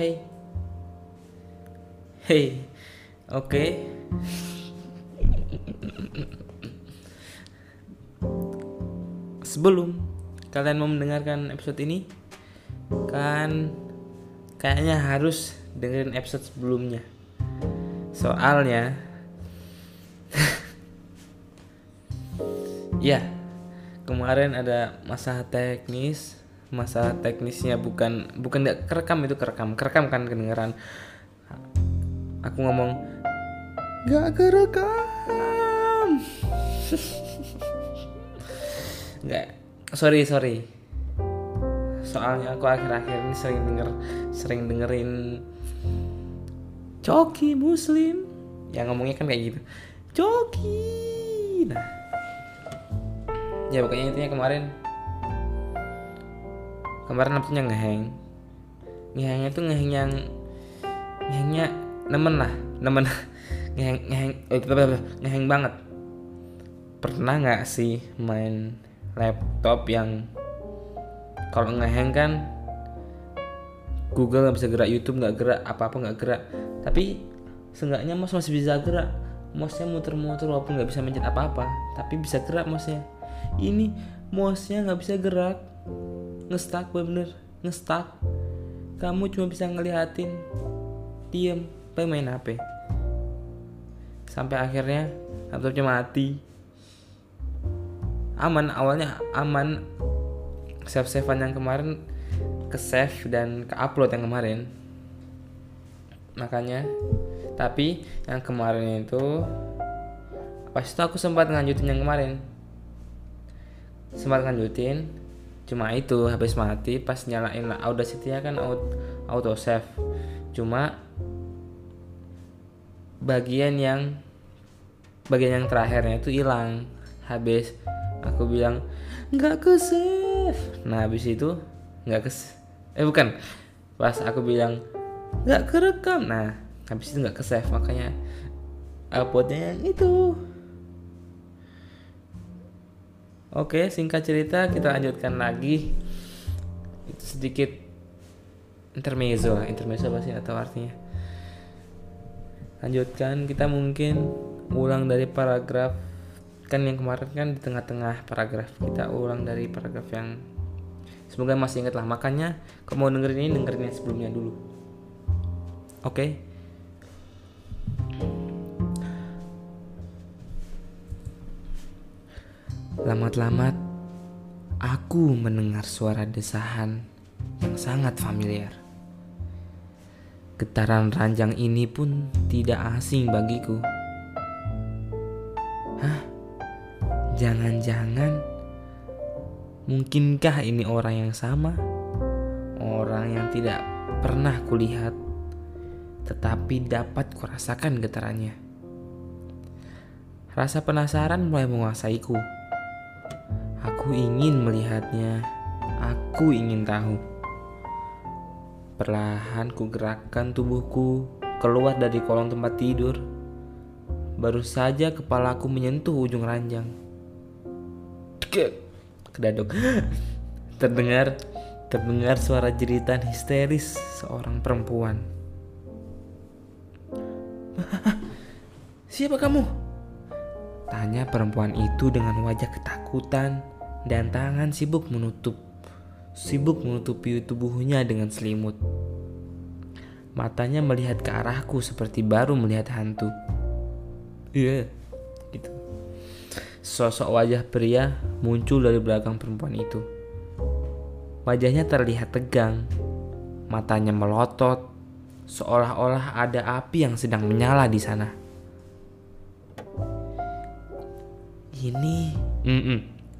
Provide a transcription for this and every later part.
Hey. Hey. Oke. Sebelum kalian mau mendengarkan episode ini, kan kayaknya harus dengerin episode sebelumnya. Soalnya ya, kemarin ada masalah teknis, masalah teknisnya bukan bukan nggak kerekam itu kerekam, kerekam kan kedengeran. Aku ngomong nggak kerekam. nggak. Sorry sorry. Soalnya aku akhir-akhir ini sering denger sering dengerin Coki Muslim. Yang ngomongnya kan kayak gitu. Coki. Nah. Ya pokoknya intinya kemarin kemarin laptopnya ngeheng ngehengnya tuh ngeheng yang ngehengnya nemen lah nemen ngeheng ngeheng eh, ngeheng banget pernah nggak sih main laptop yang kalau ngeheng kan Google nggak bisa gerak, YouTube nggak gerak, apa-apa nggak gerak. Tapi seenggaknya mouse masih bisa gerak. Mouse-nya muter-muter walaupun nggak bisa mencet apa-apa, tapi bisa gerak mouse-nya. Ini mouse-nya nggak bisa gerak, ngestak bener, ngestak. Kamu cuma bisa ngeliatin, diem, pengen main HP. Sampai akhirnya laptopnya mati aman awalnya aman save savean yang kemarin ke save dan ke upload yang kemarin makanya tapi yang kemarin itu pas itu aku sempat nganjutin yang kemarin sempat nganjutin cuma itu habis mati pas nyalain Audacity kan auto, auto save cuma bagian yang bagian yang terakhirnya itu hilang. Habis aku bilang nggak ke save. Nah habis itu nggak ke eh bukan. Pas aku bilang nggak kerekam. Nah habis itu nggak ke save makanya uploadnya yang itu oke singkat cerita kita lanjutkan lagi. Sedikit intermezzo. Intermezzo apa sih? Atau artinya? Lanjutkan kita mungkin ulang dari paragraf. Kan yang kemarin kan di tengah-tengah paragraf. Kita ulang dari paragraf yang semoga masih ingat lah. Makanya kalau mau dengerin ini dengerin yang sebelumnya dulu. Oke? okay? Lamat-lamat aku mendengar suara desahan yang sangat familiar. Getaran ranjang ini pun tidak asing bagiku. Hah? Jangan-jangan mungkinkah ini orang yang sama? Orang yang tidak pernah kulihat tetapi dapat kurasakan getarannya. Rasa penasaran mulai menguasaiku. Aku ingin melihatnya. Aku ingin tahu. Perlahan ku gerakkan tubuhku keluar dari kolong tempat tidur. Baru saja kepalaku menyentuh ujung ranjang kedaduk terdengar terdengar suara jeritan histeris seorang perempuan siapa kamu tanya perempuan itu dengan wajah ketakutan dan tangan sibuk menutup sibuk menutupi tubuhnya dengan selimut. Matanya melihat ke arahku seperti baru melihat hantu. Iya yeah, gitu. Sosok wajah pria muncul dari belakang perempuan itu. Wajahnya terlihat tegang, matanya melotot, seolah-olah ada api yang sedang menyala di sana. Ini, mm -mm.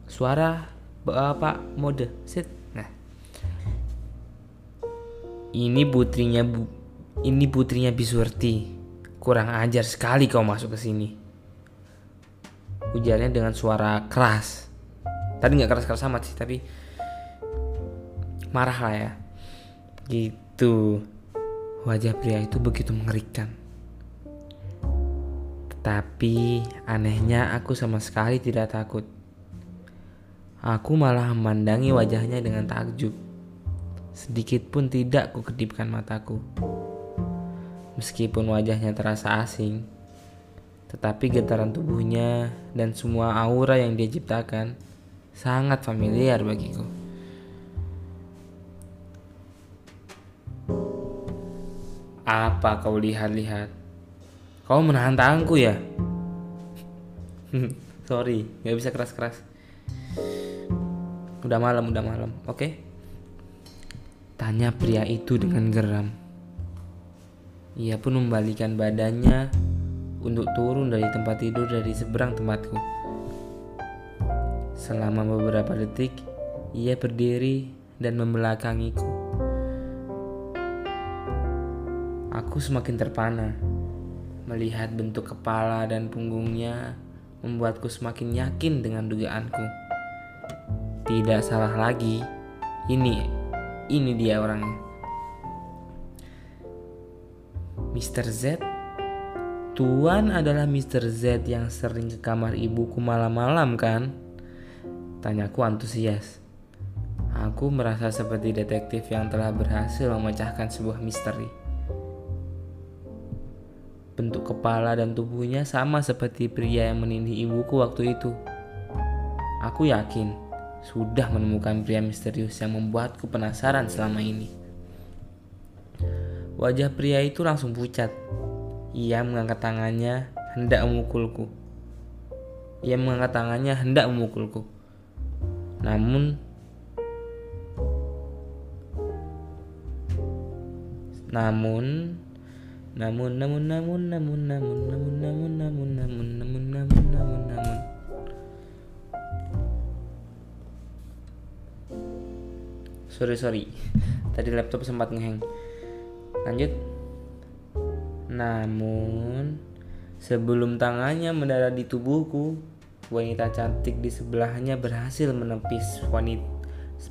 suara bapak mode, sit. Nah, ini putrinya bu, ini putrinya Bisurti. Kurang ajar sekali kau masuk ke sini. Ujarnya dengan suara keras. Tadi nggak keras-keras amat sih tapi marah lah ya. Gitu. Wajah pria itu begitu mengerikan tetapi anehnya aku sama sekali tidak takut aku malah memandangi wajahnya dengan takjub Sedikit pun tidak ku kedipkan mataku. Meskipun wajahnya terasa asing, tetapi getaran tubuhnya dan semua aura yang dia ciptakan sangat familiar bagiku. Apa kau lihat-lihat? Kau menahan tanganku ya? Sorry, gak bisa keras-keras. Udah malam, udah malam, oke? Okay? Tanya pria itu dengan geram. Ia pun membalikan badannya untuk turun dari tempat tidur dari seberang tempatku. Selama beberapa detik, ia berdiri dan membelakangiku. Aku semakin terpana. Melihat bentuk kepala dan punggungnya membuatku semakin yakin dengan dugaanku. Tidak salah lagi, ini ini dia orangnya. Mr. Z Tuan adalah Mr. Z yang sering ke kamar ibuku malam-malam kan? Tanyaku antusias. Aku merasa seperti detektif yang telah berhasil memecahkan sebuah misteri. Bentuk kepala dan tubuhnya sama seperti pria yang menindih ibuku waktu itu. Aku yakin sudah menemukan pria misterius yang membuatku penasaran selama ini. Wajah pria itu langsung pucat ia mengangkat tangannya hendak memukulku. Ia mengangkat tangannya hendak memukulku. Namun namun namun namun namun namun namun namun namun namun namun namun namun namun namun sorry sorry tadi laptop sempat ngeheng lanjut namun, sebelum tangannya mendarat di tubuhku, wanita cantik di sebelahnya berhasil menepis wanita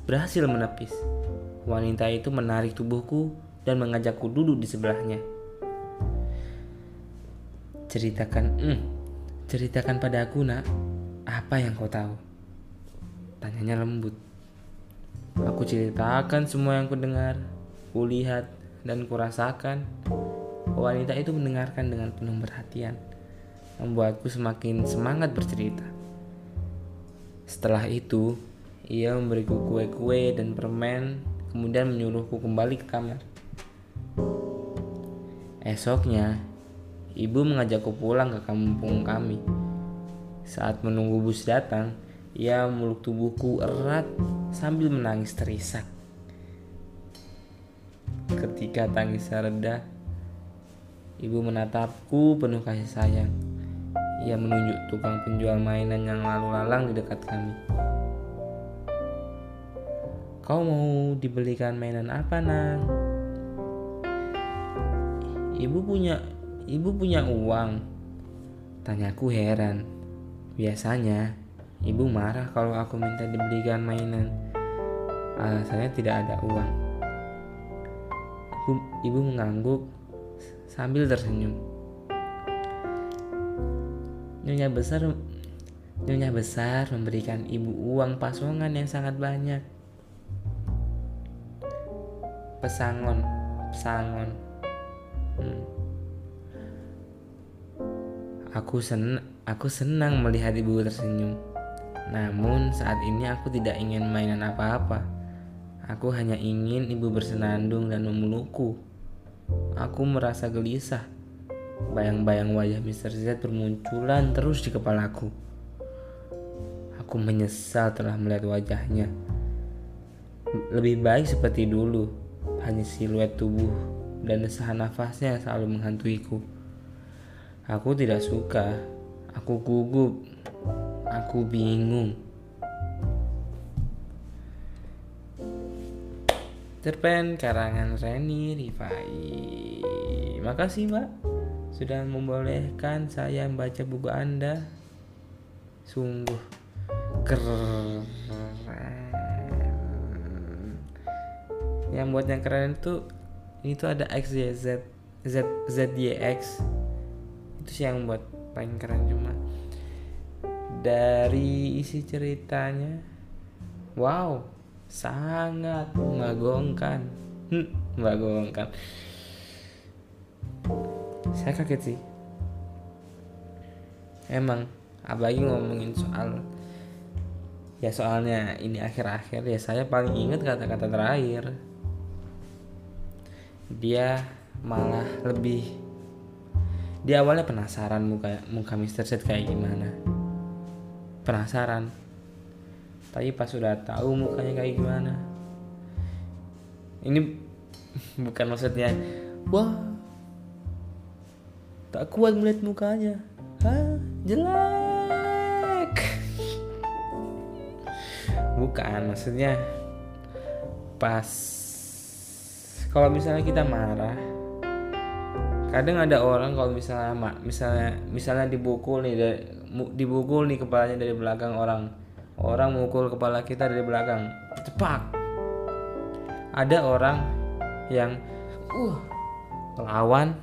berhasil menepis. Wanita itu menarik tubuhku dan mengajakku duduk di sebelahnya. Ceritakan, hmm, ceritakan padaku nak, apa yang kau tahu? Tanyanya lembut. Aku ceritakan semua yang kudengar, kulihat, dan kurasakan Wanita itu mendengarkan dengan penuh perhatian, membuatku semakin semangat bercerita. Setelah itu, ia memberiku kue-kue dan permen, kemudian menyuruhku kembali ke kamar. Esoknya, ibu mengajakku pulang ke kampung kami. Saat menunggu bus datang, ia memeluk tubuhku erat sambil menangis terisak. Ketika tangisnya reda, Ibu menatapku penuh kasih sayang. Ia menunjuk tukang penjual mainan yang lalu lalang di dekat kami. Kau mau dibelikan mainan apa, Nang? Ibu punya ibu punya uang. Tanyaku heran. Biasanya ibu marah kalau aku minta dibelikan mainan. Alasannya tidak ada uang. Ibu, mengangguk sambil tersenyum. Nyonya besar Nyonya besar memberikan ibu uang pasongan yang sangat banyak. Pesangon, pesangon. Aku sen aku senang melihat ibu tersenyum. Namun saat ini aku tidak ingin mainan apa-apa. Aku hanya ingin ibu bersenandung dan memelukku. Aku merasa gelisah. Bayang-bayang wajah Mr. Z bermunculan terus di kepalaku. Aku menyesal telah melihat wajahnya. Lebih baik seperti dulu, hanya siluet tubuh dan desahan nafasnya yang selalu menghantuiku. Aku tidak suka, aku gugup, aku bingung. Cerpen karangan Reni Rifai. Makasih Mbak sudah membolehkan saya membaca buku Anda. Sungguh keren. Yang buat yang keren itu ini tuh ada XYZ Z ZYX itu sih yang buat paling keren cuma dari isi ceritanya wow sangat mengagumkan hmm, mengagumkan saya kaget sih. Emang apalagi ngomongin soal ya soalnya ini akhir-akhir ya saya paling ingat kata-kata terakhir. Dia malah lebih dia awalnya penasaran muka muka Mr. Set kayak gimana. Penasaran. Tapi pas sudah tahu mukanya kayak gimana. Ini bukan maksudnya wah tak kuat melihat mukanya. Hah, jelek. Bukan maksudnya pas kalau misalnya kita marah kadang ada orang kalau misalnya misalnya misalnya dibukul nih dari, dibukul nih kepalanya dari belakang orang. Orang mukul kepala kita dari belakang. Cepak. Ada orang yang uh lawan.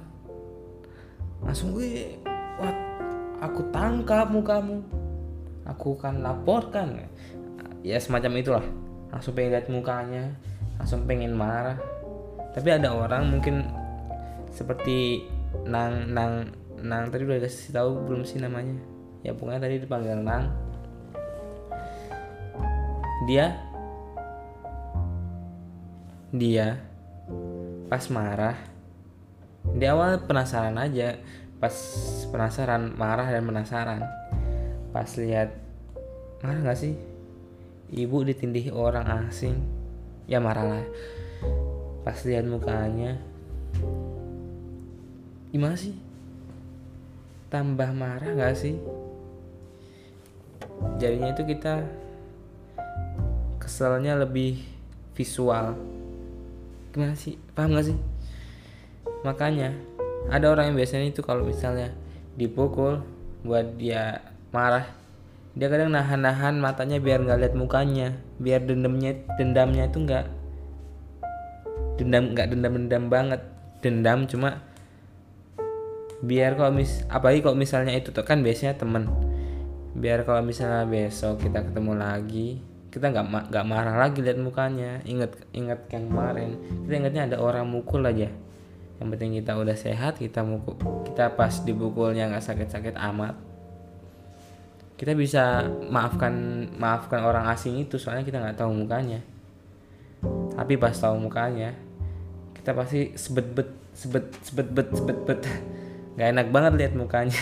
Langsung gue wah aku tangkap mukamu. Aku akan laporkan. Ya semacam itulah. Langsung pengen lihat mukanya langsung pengen marah. Tapi ada orang mungkin seperti nang nang nang tadi udah kasih tahu belum sih namanya. Ya pokoknya tadi dipanggil nang. Dia dia pas marah di awal penasaran aja pas penasaran marah dan penasaran. Pas lihat marah gak sih? Ibu ditindih orang asing. Ya marah lah pas lihat mukanya gimana sih? Tambah marah gak sih? Jadinya itu kita keselnya lebih visual. Gimana sih? Paham gak sih? Makanya ada orang yang biasanya itu kalau misalnya dipukul buat dia marah dia kadang nahan-nahan matanya biar nggak lihat mukanya biar dendamnya dendamnya itu nggak dendam nggak dendam-dendam banget. Dendam cuma biar kalau mis apalagi kalau misalnya itu tuh kan biasanya temen. Biar kalau misalnya besok kita ketemu lagi kita nggak nggak marah lagi lihat mukanya. Inget inget yang kemarin. Kita ingetnya ada orang mukul aja. Yang penting kita udah sehat kita mukul kita pas dibukulnya nggak sakit-sakit amat. Kita bisa maafkan maafkan orang asing itu soalnya kita nggak tahu mukanya. Tapi pas tahu mukanya kita pasti sebet bet sebet sebet bet sebet bet nggak enak banget lihat mukanya.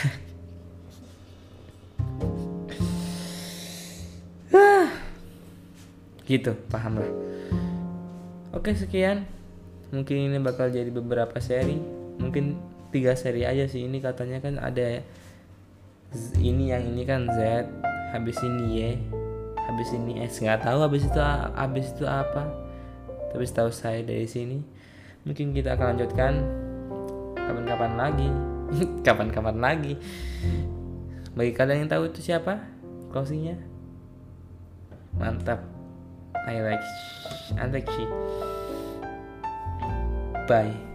Gitu paham lah. Oke sekian. Mungkin ini bakal jadi beberapa seri. Mungkin tiga seri aja sih. Ini katanya kan ada ini yang ini kan Z habis ini Y habis ini S. Nggak tahu habis itu habis itu apa. Tapi setahu saya dari sini mungkin kita akan lanjutkan kapan-kapan lagi kapan-kapan lagi. Bagi kalian yang tahu itu siapa? Closingnya? Mantap. I like I like she. Bye